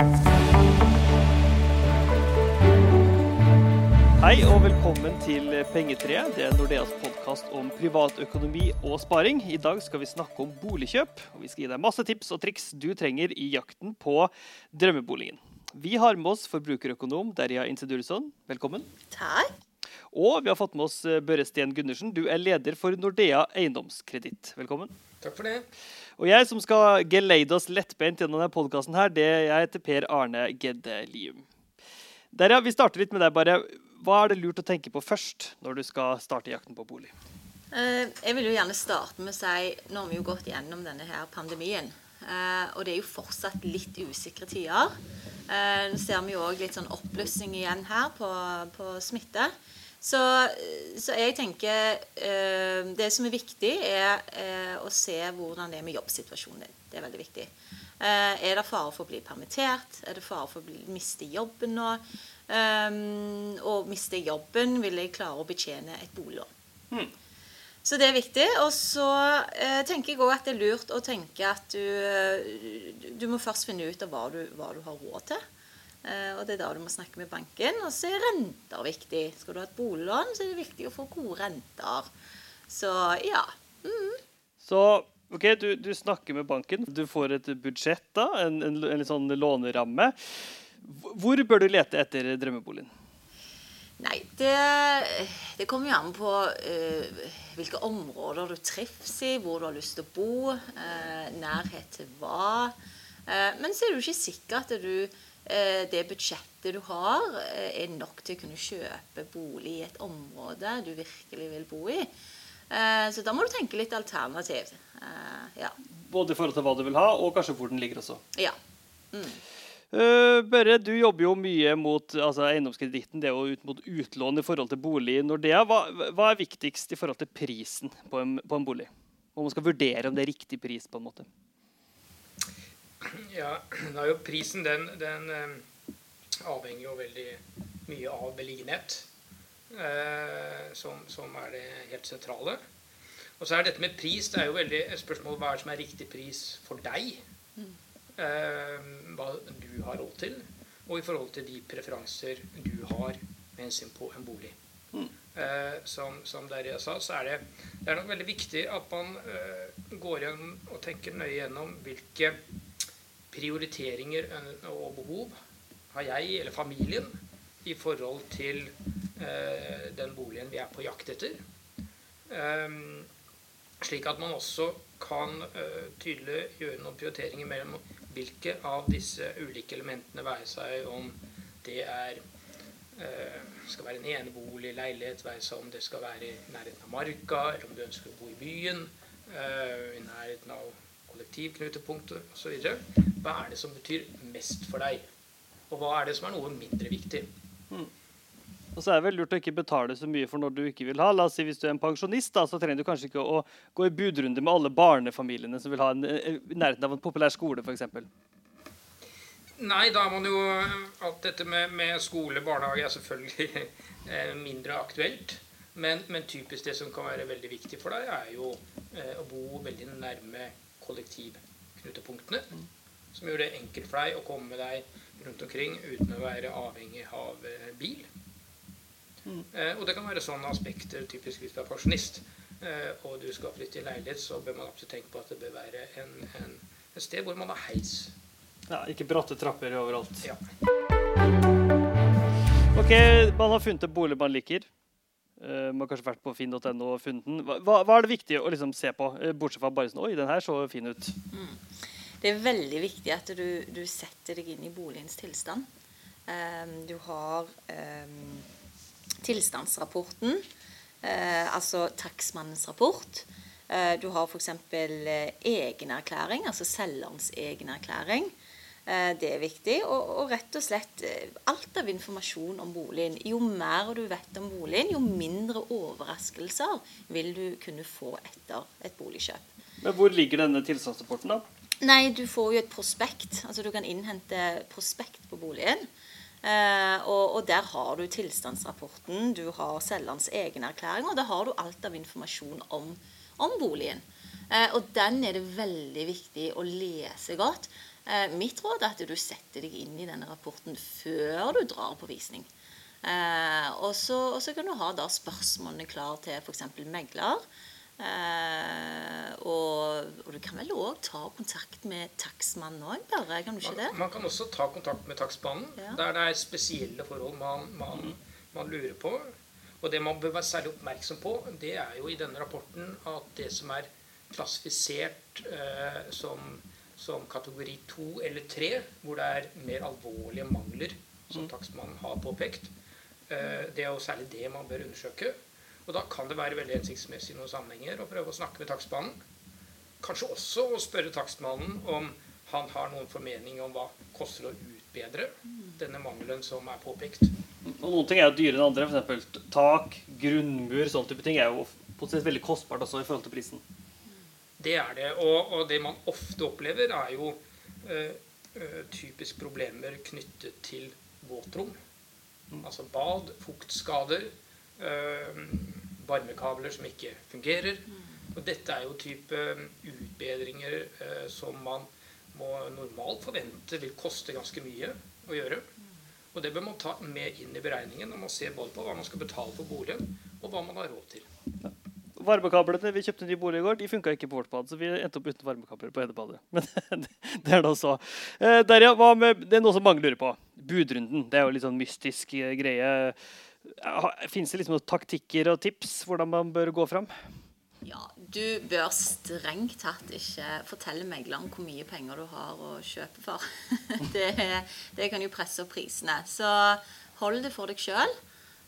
Hei og velkommen til Pengetreet. Det er Nordeas podkast om privatøkonomi og sparing. I dag skal vi snakke om boligkjøp, og vi skal gi deg masse tips og triks du trenger i jakten på drømmeboligen. Vi har med oss forbrukerøkonom Derja Insedursson. Velkommen. Takk. Og vi har fått med oss eh, Børre Steen Gundersen. Du er leder for Nordea eiendomskreditt. Velkommen. Takk for det. Og jeg som skal geleide oss lettbeint gjennom denne podkasten her, det jeg heter Per Arne Gedde Lium. Derja, vi starter litt med deg. bare. Hva er det lurt å tenke på først når du skal starte jakten på bolig? Eh, Jeg vil jo gjerne starte med å si Nå har vi jo gått gjennom denne her pandemien. eh, Og det er jo fortsatt litt usikre tider. Eh, Nå ser vi jo òg litt sånn oppblussing igjen her på, på smitte. Så, så jeg tenker eh, Det som er viktig, er eh, å se hvordan det er med jobbsituasjonen din. Det er veldig viktig. Eh, Er det fare for å bli permittert? Er det fare for å bli, miste jobben nå? Um, og miste jobben, vil jeg klare å betjene et boliglån. Så det er viktig. Og så eh, tenker jeg òg at det er lurt å tenke at du, eh, du må først finne ut av hva du, hva du har råd til. Eh, og det er da du må snakke med banken. Og så er renter viktig. Skal du ha et boliglån, så er det viktig å få gode renter. Så ja. Så ok, du, du snakker med banken. Du får et budsjett, da, en, en, en sånn låneramme. Hvor bør du lete etter drømmeboligen? Nei, det, det kommer jo an på uh, hvilke områder du trives i, hvor du har lyst til å bo, uh, nærhet til hva. Uh, men så er det jo ikke sikkert at du, det budsjettet du har, eh, er nok til å kunne kjøpe bolig i et område du virkelig vil bo i. Eh, så da må du tenke litt alternativ. Eh, ja. Både i forhold til hva du vil ha, og kanskje hvor den ligger også. ja. Uh, Børre, du jobber jo mye mot altså eiendomskreditten, det er jo ut mot utlån i forhold til bolig i Nordea. Hva, hva er viktigst i forhold til prisen på en, på en bolig? Om man skal vurdere om det er riktig pris, på en måte. Ja, da er jo prisen den, den eh, avhenger jo veldig mye av beliggenhet, eh, som, som er det helt sentrale. Og så er dette med pris det er jo veldig et spørsmål hva er det som er riktig pris for deg. Eh, hva du har råd til, og i forhold til de preferanser du har med hensyn på en bolig. Eh, som, som Derja sa, så er det, det er nok veldig viktig at man går igjen og tenker nøye gjennom hvilke prioriteringer og behov har jeg eller familien i forhold til eh, den boligen vi er på jakt etter. Eh, slik at man også kan eh, tydelig gjøre noen prioriteringer mellom hvilke av disse ulike elementene være seg om det er eh, skal være en enebolig, leilighet, være seg om det skal være i nærheten av marka, eller om du ønsker å bo i byen, eh, i nærheten av kollektivknutepunkter osv. Hva er det som betyr mest for deg? Og hva er det som er noe mindre viktig? Og så er det vel lurt å ikke betale så mye for når du ikke vil ha. La oss si Hvis du er en pensjonist, da, så trenger du kanskje ikke å gå i budrunde med alle barnefamiliene som vil ha en, eh, i nærheten av en populær skole, f.eks. Nei, da er man jo Alt dette med, med skole, barnehage er selvfølgelig eh, mindre aktuelt. Men, men typisk det som kan være veldig viktig for deg, er jo eh, å bo veldig nærme kollektivknutepunktene. Som gjør det enkelt for deg å komme deg rundt omkring uten å være avhengig av eh, bil. Eh, og det kan være sånne aspekter typisk hvis du er pensjonist eh, og du skal flytte i leilighet, så bør man absolutt tenke på at det bør være en, en, et sted hvor man har heis. Ja, ikke bratte trapper overalt. Ja. Ok, Man har funnet en bolig man liker. Uh, man har kanskje vært på finn.no og funnet den. Hva, hva- er det viktig å liksom se på? Eh, bortsett fra bare sånn Oi, den her så fin ut. Det er veldig viktig at du, du setter deg inn i boligens tilstand. Um, du har um, tilstandsrapporten, uh, altså takstmannens rapport. Uh, du har f.eks. Egenerklæring, altså selgerens egenerklæring. Eh, det er viktig. Og, og rett og slett eh, alt av informasjon om boligen. Jo mer du vet om boligen, jo mindre overraskelser vil du kunne få etter et boligkjøp. Men hvor ligger denne tilstandsrapporten, da? Nei, du får jo et prospekt. Altså du kan innhente prospekt på boligen. Eh, og, og der har du tilstandsrapporten, du har selgerens egenerklæring, og der har du alt av informasjon om, om boligen. Eh, og den er det veldig viktig å lese godt. Eh, mitt råd er at du setter deg inn i denne rapporten før du drar på visning. Eh, og, så, kan du ha da spørsmålene klar til f.eks. megler. Eh, og, og, du kan vel òg ta kontakt med takstmannen òg, bare? Kan du ikke man, det? Man kan også ta kontakt med takstmannen ja. der det er spesielle forhold man, man, man, lurer på. Og det man bør være særlig oppmerksom på, det er jo i denne rapporten at det som er klassifisert eh, som, som, kategori 2 eller 3, hvor det er mer alvorlige mangler, som mm. takstmannen har påpekt, eh, det er jo særlig det man bør undersøke. Og da kan det være veldig hensiktsmessig i noen sammenhenger å prøve å snakke med takstmannen. Kanskje også å spørre takstmannen om han har noen formening om hva koster å utbedre denne mangelen som er påpekt. Og Noen ting er jo dyrere enn andre. F.eks. tak, grunnmur, sånne type ting er jo potensielt veldig kostbart også i forhold til prisen. Det er det. Og, og det man ofte opplever, er jo uh, uh, typisk problemer knyttet til våtrom. Mm. Altså bad, fuktskader. eh, varmekabler som ikke fungerer. Og dette er jo type um, utbedringer eh, som man må normalt forvente vil koste ganske mye å gjøre. Og det bør man ta med inn i beregningen når man ser både på hva man skal betale for boligen, og hva man har råd til. Varmekablene vi kjøpte ny bolig i går, de funka ikke på vårt bad, så vi endte opp uten varmekabler på Edebadet. Men det er da så. Eh, Derja, det er noe som mange lurer på. Budrunden. Det er jo litt sånn mystisk eh, greie. Fins det liksom noen taktikker og tips hvordan man bør gå fram? Ja, Du bør strengt tatt ikke fortelle megleren hvor mye penger du har å kjøpe for. Det, det kan jo presse opp prisene. Så hold det for deg sjøl.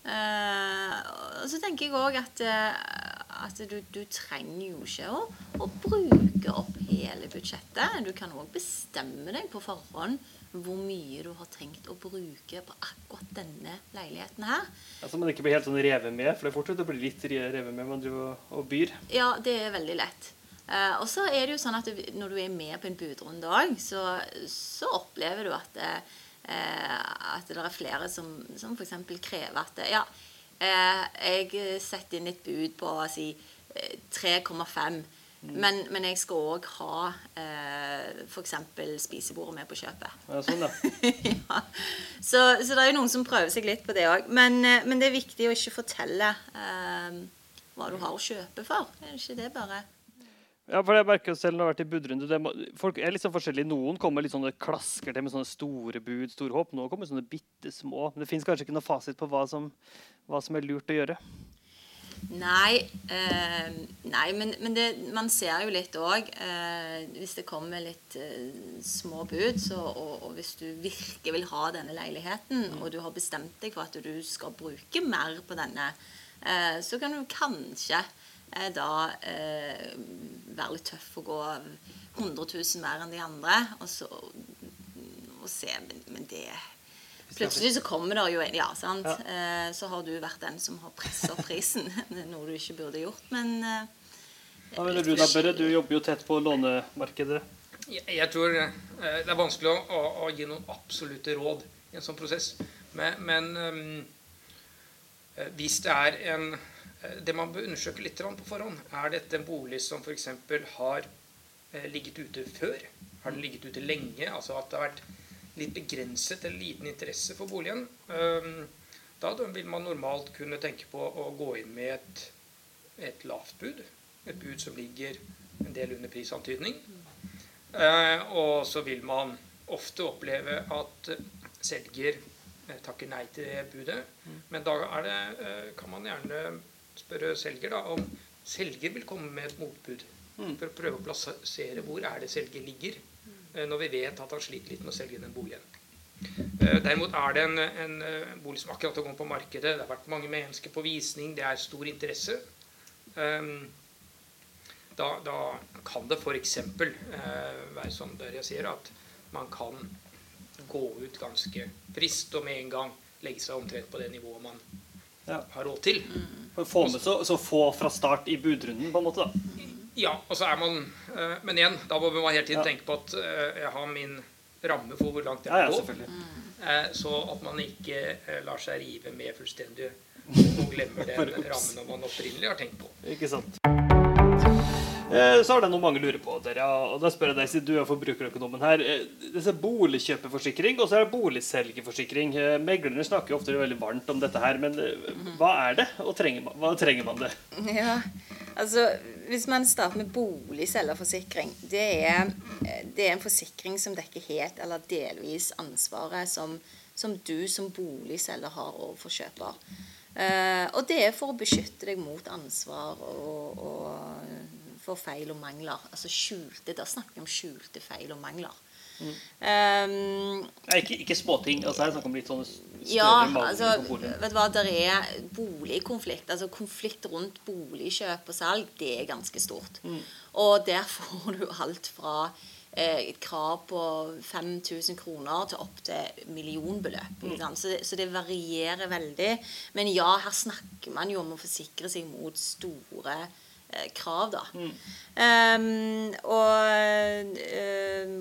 Uh, og så tenker jeg òg at, eh, at du, du, trenger jo ikke å, å bruke opp hele budsjettet. Du kan òg bestemme deg på forhånd hvor mye du har tenkt å bruke på akkurat denne leiligheten her. Ja, så man ikke blir helt sånn revet med, for det er fortsatt å bli litt revet med man driver og byr. Ja, det er veldig lett. Uh, og så er det jo sånn at du, når du er med på en budrunde òg, så, så, opplever du at, uh, at det er flere som, som f.eks. krever at ja, jeg setter inn et bud på si 3,5 Mm. Men, men, jeg skal òg ha eh, f.eks. spisebordet med på kjøpet. Ja, sånn da. ja. så, så, det er jo noen som prøver seg litt på det òg. Men, eh, men, det er viktig å ikke fortelle eh, hva du har å kjøpe for. Er det ikke det, bare? Ja, for jeg merker selv når jeg har vært i budrunde må, Folk er sånn forskjellige. Noen kommer litt sånne klasker til med sånne store bud, store håp. Noen kommer sånne bitte små. Men det fins kanskje ikke noe fasit på hva som, hva som er lurt å gjøre. Nei, eh, nei men, men det, man ser jo litt òg eh, Hvis det kommer litt eh, små bud, så, og, og, hvis du virkelig vil ha denne leiligheten, mm. og du har bestemt deg for at du skal bruke mer på denne, eh, så kan du kanskje da eh, være litt tøff og gå 100 000 mer enn de andre, og så og se, men, men det Plutselig så kommer det jo en Ja, sant. Ja. Eh, så har du vært den som har pressa prisen. Noe du ikke burde gjort, men eh, Hva mener du da, Børre? Du jobber jo tett på lånemarkedet. Jeg, jeg tror eh, det er vanskelig å, å, å, gi noen absolutte råd i en sånn prosess. Men, men um, hvis det er en Det man bør undersøke litt på forhånd, er dette en bolig som f.eks. har ligget ute før? Har den ligget ute lenge? Altså at det har vært litt begrenset eller liten interesse for boligen. Ehm, da vil man normalt kunne tenke på å gå inn med et, et lavt bud. Et bud som ligger en del under prisantydning. Og så vil man ofte oppleve at selger eh, takker nei til det budet. Men da det, eh, kan man gjerne spørre selger da, om selger vil komme med et motbud. Mm. For å prøve å plassere hvor er det selger ligger. Eh, når vi vet at han sliter litt med å selge den boligen. Eh, derimot er det en, en eh, bolig som akkurat har kommet på markedet. Det har vært mange mennesker på visning. Det er stor interesse. Da, da kan det f.eks. være sånn der jeg sier at man kan gå ut ganske frist og med en gang legge seg omtrent på det nivået man. Har råd til. Få med så, så, få fra start i budrunden, på en måte? da. Ja, og så er man uh, Men igjen, da må man hele tiden ja. tenke på at uh, jeg har min ramme for hvor langt jeg kan ja, gå. Uh, så at man ikke lar seg rive med fullstendig og glemmer den rammen man opprinnelig har tenkt på. Ikke sant. Eh, Så har det noe mange lurer på. Dere, og da spør jeg deg, siden du er forbrukerøkonomen her. Det er Boligkjøperforsikring og så er det boligselgerforsikring. Eh, Meglerne snakker jo ofte veldig varmt om dette her, men eh, hva er det, og trenger man, hva trenger man det? Ja, altså Hvis man starter med boligselgerforsikring, det er, det er en forsikring som dekker helt eller delvis ansvaret som, som du som boligselger har overfor kjøper. Eh, og det er for å beskytte deg mot ansvar og, og for feil og mangler. Altså skjulte, Da snakker vi om skjulte feil og mangler. Um, Nei, ikke, ikke småting. altså Her snakker vi litt sånne større ja, altså, vet du hva, der er boligkonflikt. Altså konflikt rundt boligkjøp og salg, det er ganske stort. Mm. Og der får du alt fra eh, et krav på 5000 kroner til opp til millionbeløp. Mm. Så, det, så det varierer veldig. Men ja, her snakker man jo om å forsikre seg mot store krav, da. Um, og um,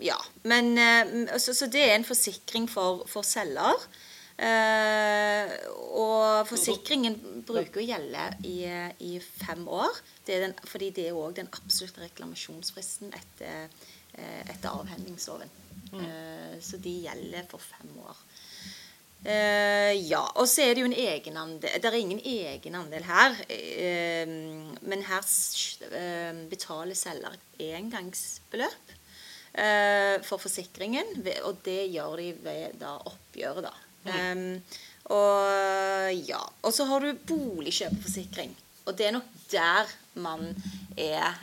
ja. Men eh, så, så det er en forsikring for, for selger. Uh, og forsikringen bruker å gjelde i, i fem år. Det er den, fordi det er òg den absolutte reklamasjonsfristen etter, eh, etter avhendingsloven. Eh, så de gjelder for fem år. Eh, ja. Og så er det jo en egenandel Det er ingen egenandel her. Uh, men her eh, betaler selger engangsbeløp eh, for forsikringen. Og det gjør de ved da oppgjøret, da. Um, og ja. Og så har du boligkjøperforsikring. Og det er nok der man er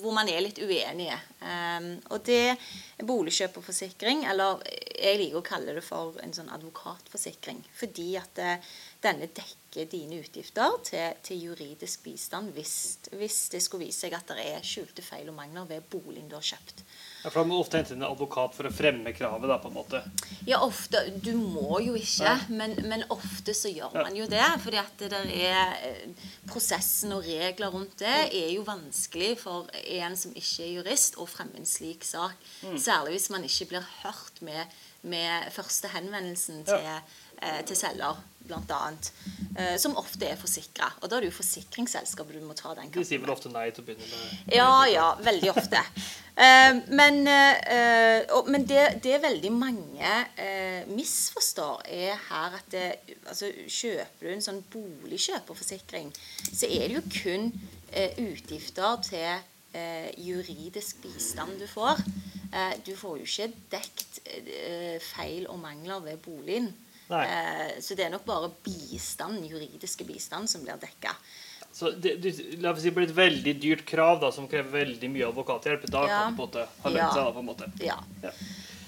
Hvor man er litt uenige. Um, og det er boligkjøperforsikring, eller jeg liker å kalle det for en sånn advokatforsikring. Fordi at eh, denne dekker dine utgifter til, til juridisk bistand hvis, hvis det skulle vise seg at det er skjulte feil og mangler ved boligen du har kjøpt. Ja, for Da må du ofte hente inn en advokat for å fremme kravet. da, på en måte. Ja, ofte. Du må jo ikke, men, men ofte så gjør Ja. man jo det. fordi at det der er eh, Prosessen og regler rundt det er jo vanskelig for en som ikke er jurist, å fremme en slik sak. Særlig hvis man ikke blir hørt med, med første henvendelsen til, eh, til selger, blant annet. Eh, som ofte er forsikra. Og da er det jo forsikringsselskapet du må ta den De sier vel ofte nei til å begynne med. ja, ja, veldig ofte. Eh, men eh, og, men det, det veldig mange eh, misforstår, er her at det, altså, kjøper du en sånn boligkjøperforsikring, så er det jo kun eh, utgifter til eh, juridisk bistand du får. Du får jo ikke dekt feil og mangler ved boligen. Eh, så det er nok bare bistand, juridiske bistand som blir dekka. Så det, det, la oss si blir et veldig dyrt krav da, som krever veldig mye advokathjelp. Da Ja. kan det på en måte ha lønt seg. da, på en måte. Ja. Ja.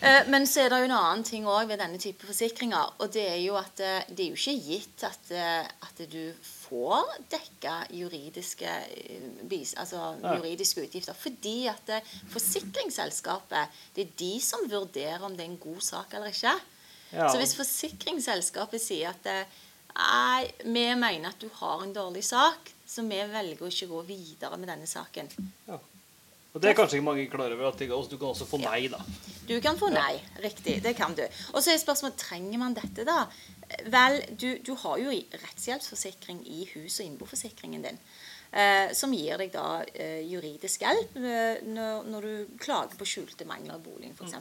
Eh, Men så er det jo en annen ting òg ved denne type forsikringer. Og det er jo at eh, det er jo ikke gitt at, eh, at du får dekka juridiske, altså juridiske utgifter. Fordi at forsikringsselskapet det er de som vurderer om det er en god sak eller ikke. Ja. Så hvis forsikringsselskapet sier at Nei, vi mener at du har en dårlig sak, så vi velger å ikke gå videre med denne saken. Ja. Og det er kanskje ikke mange klar over, at det- du kan også få nei, da. Du kan få nei. Riktig. Det kan du. Og så er spørsmålet trenger man dette, da. Vel, du, du har jo rettshjelpsforsikring i hus- og innboforsikringen din. Eh, som gir deg da eh, juridisk hjelp eh, når, du klager på skjulte mangler i boligen f.eks.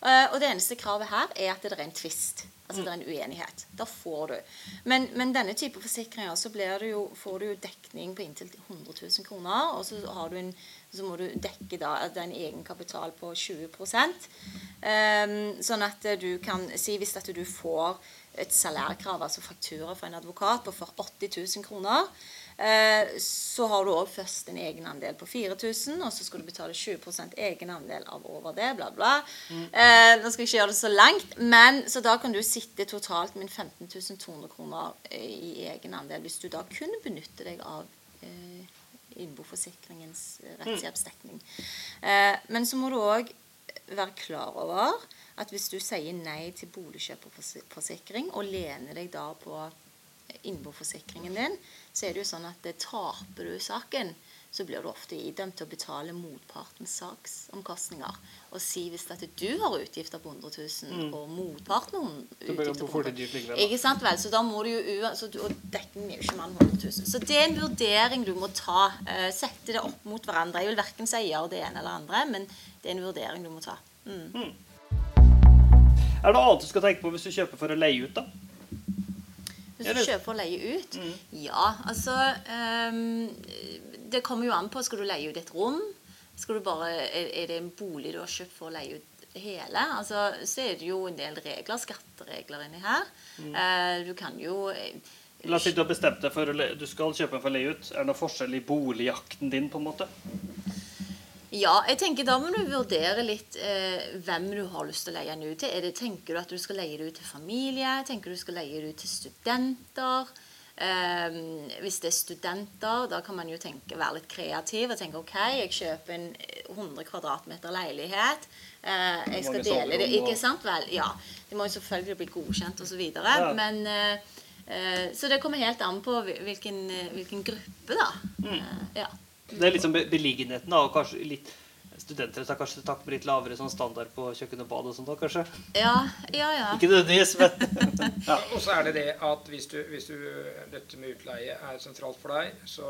Eh, og det eneste kravet her er at det er en tvist. Altså det er en uenighet. Da får du. Men, men denne type forsikringer så blir det jo, får du jo dekning på inntil 100 000 kroner. Og så, har du en, så må du dekke da en egenkapital på 20% Ehm, Sånn at du kan si hvis at du får et salærkrav, altså faktura fra en advokat på for 80 000 kroner, så har du òg først en egenandel på 4000, og så skal du betale 20% egenandel av over det, bla, bla. Eh, nå skal jeg ikke gjøre det så langt, men så da kan du sitte totalt med 15 200 kroner eh, i egenandel hvis du da kun benytter deg av eh, innboforsikringens rettshjelpsdekning. Mm. Eh, men så må du òg være klar over at hvis du sier nei til boligkjøperforsikring og lener deg da på innboforsikringen din, så er det jo sånn at det taper du saken, så blir du ofte idømt til å betale motpartens saksomkostninger. Og si hvis at du har utgifter på 100 000, og motparten utgifter på 100 000 ikke sant vel, så da må du jo så du, Og dekningen er jo ikke mer enn 100 000. Så det er en vurdering du må ta. Uh, sette det opp mot hverandre. Jeg vil verken si ja det ene eller andre, men det er en vurdering du må ta. Mm. Er det noe annet du skal tenke på hvis du kjøper for å leie ut, da? Hvis du kjøper og leier ut Ja, altså um, Det kommer jo an på. Skal du leie ut et rom? Skal du bare, er, er det en bolig du har kjøpt for å leie ut hele? Altså, så er det jo en del regler, skatteregler inni her. Eh, du kan jo eh, La oss si du har bestemt deg for du skal kjøpe en for å leie ut. Er det noe forskjell i boligjakten din, på en måte? Ja, jeg tenker da må du vurdere litt eh, hvem du har lyst til å leie den ut til. Det, tenker du at du skal leie det ut til familie? Tenker du skal leie det ut til studenter? Eh, hvis det er studenter, da kan man jo tenke, være litt kreativ og tenke OK, jeg kjøper en 100 kvadratmeter leilighet. Eh, jeg skal dele det. Ikke sant vel? Ja. Det må jo selvfølgelig bli godkjent osv. Ja. Men eh, eh, Så det kommer helt an på hvilken, eh, hvilken gruppe, da. Mm. Eh, ja. Det er liksom beliggenheten, da, og kanskje litt Studenter tar kanskje takk på litt lavere sånn standard på kjøkken og bad og sånt da, kanskje? Ja, ja, ja. Ikke nødvendigvis, men ja. Og så er det det at hvis, du, hvis du, dette med utleie er sentralt for deg, så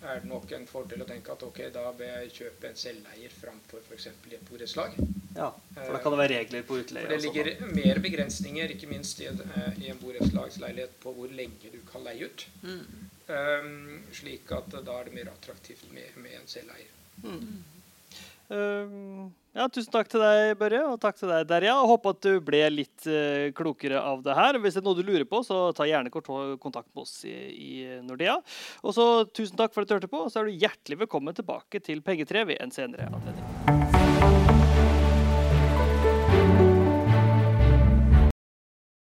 er det nok en fordel å tenke at ok, da bør jeg kjøpe en selveier framfor f.eks. i et borettslag. ja. For da kan det være regler på utleie. For det ligger sånn, ligger mer begrensninger, ikke minst i en, eh, en borettslagsleilighet, på hvor lenge du kan leie ut. Mm. Um, slik at da er det mer attraktivt med, med en selveier. Um, ja, tusen takk til deg, Børre, og takk til deg, Derja. Håper at du ble litt uh, klokere av det her. Hvis det er noe du lurer på, så ta gjerne kontakt med oss i, i Nordea. Og så tusen takk for at du hørte på, og så er du hjertelig velkommen tilbake til Pengetre ved en senere anledning.